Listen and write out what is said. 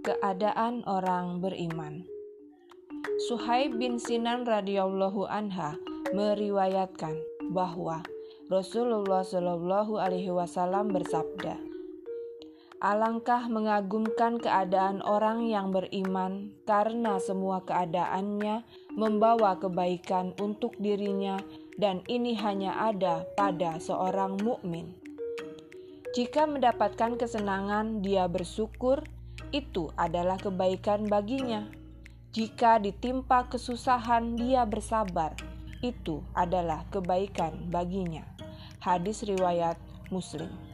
Keadaan orang beriman. Suhaib bin Sinan radhiyallahu anha meriwayatkan bahwa Rasulullah Shallallahu alaihi wasallam bersabda, Alangkah mengagumkan keadaan orang yang beriman karena semua keadaannya membawa kebaikan untuk dirinya dan ini hanya ada pada seorang mukmin. Jika mendapatkan kesenangan, dia bersyukur itu adalah kebaikan baginya. Jika ditimpa kesusahan, dia bersabar. Itu adalah kebaikan baginya. Hadis riwayat Muslim.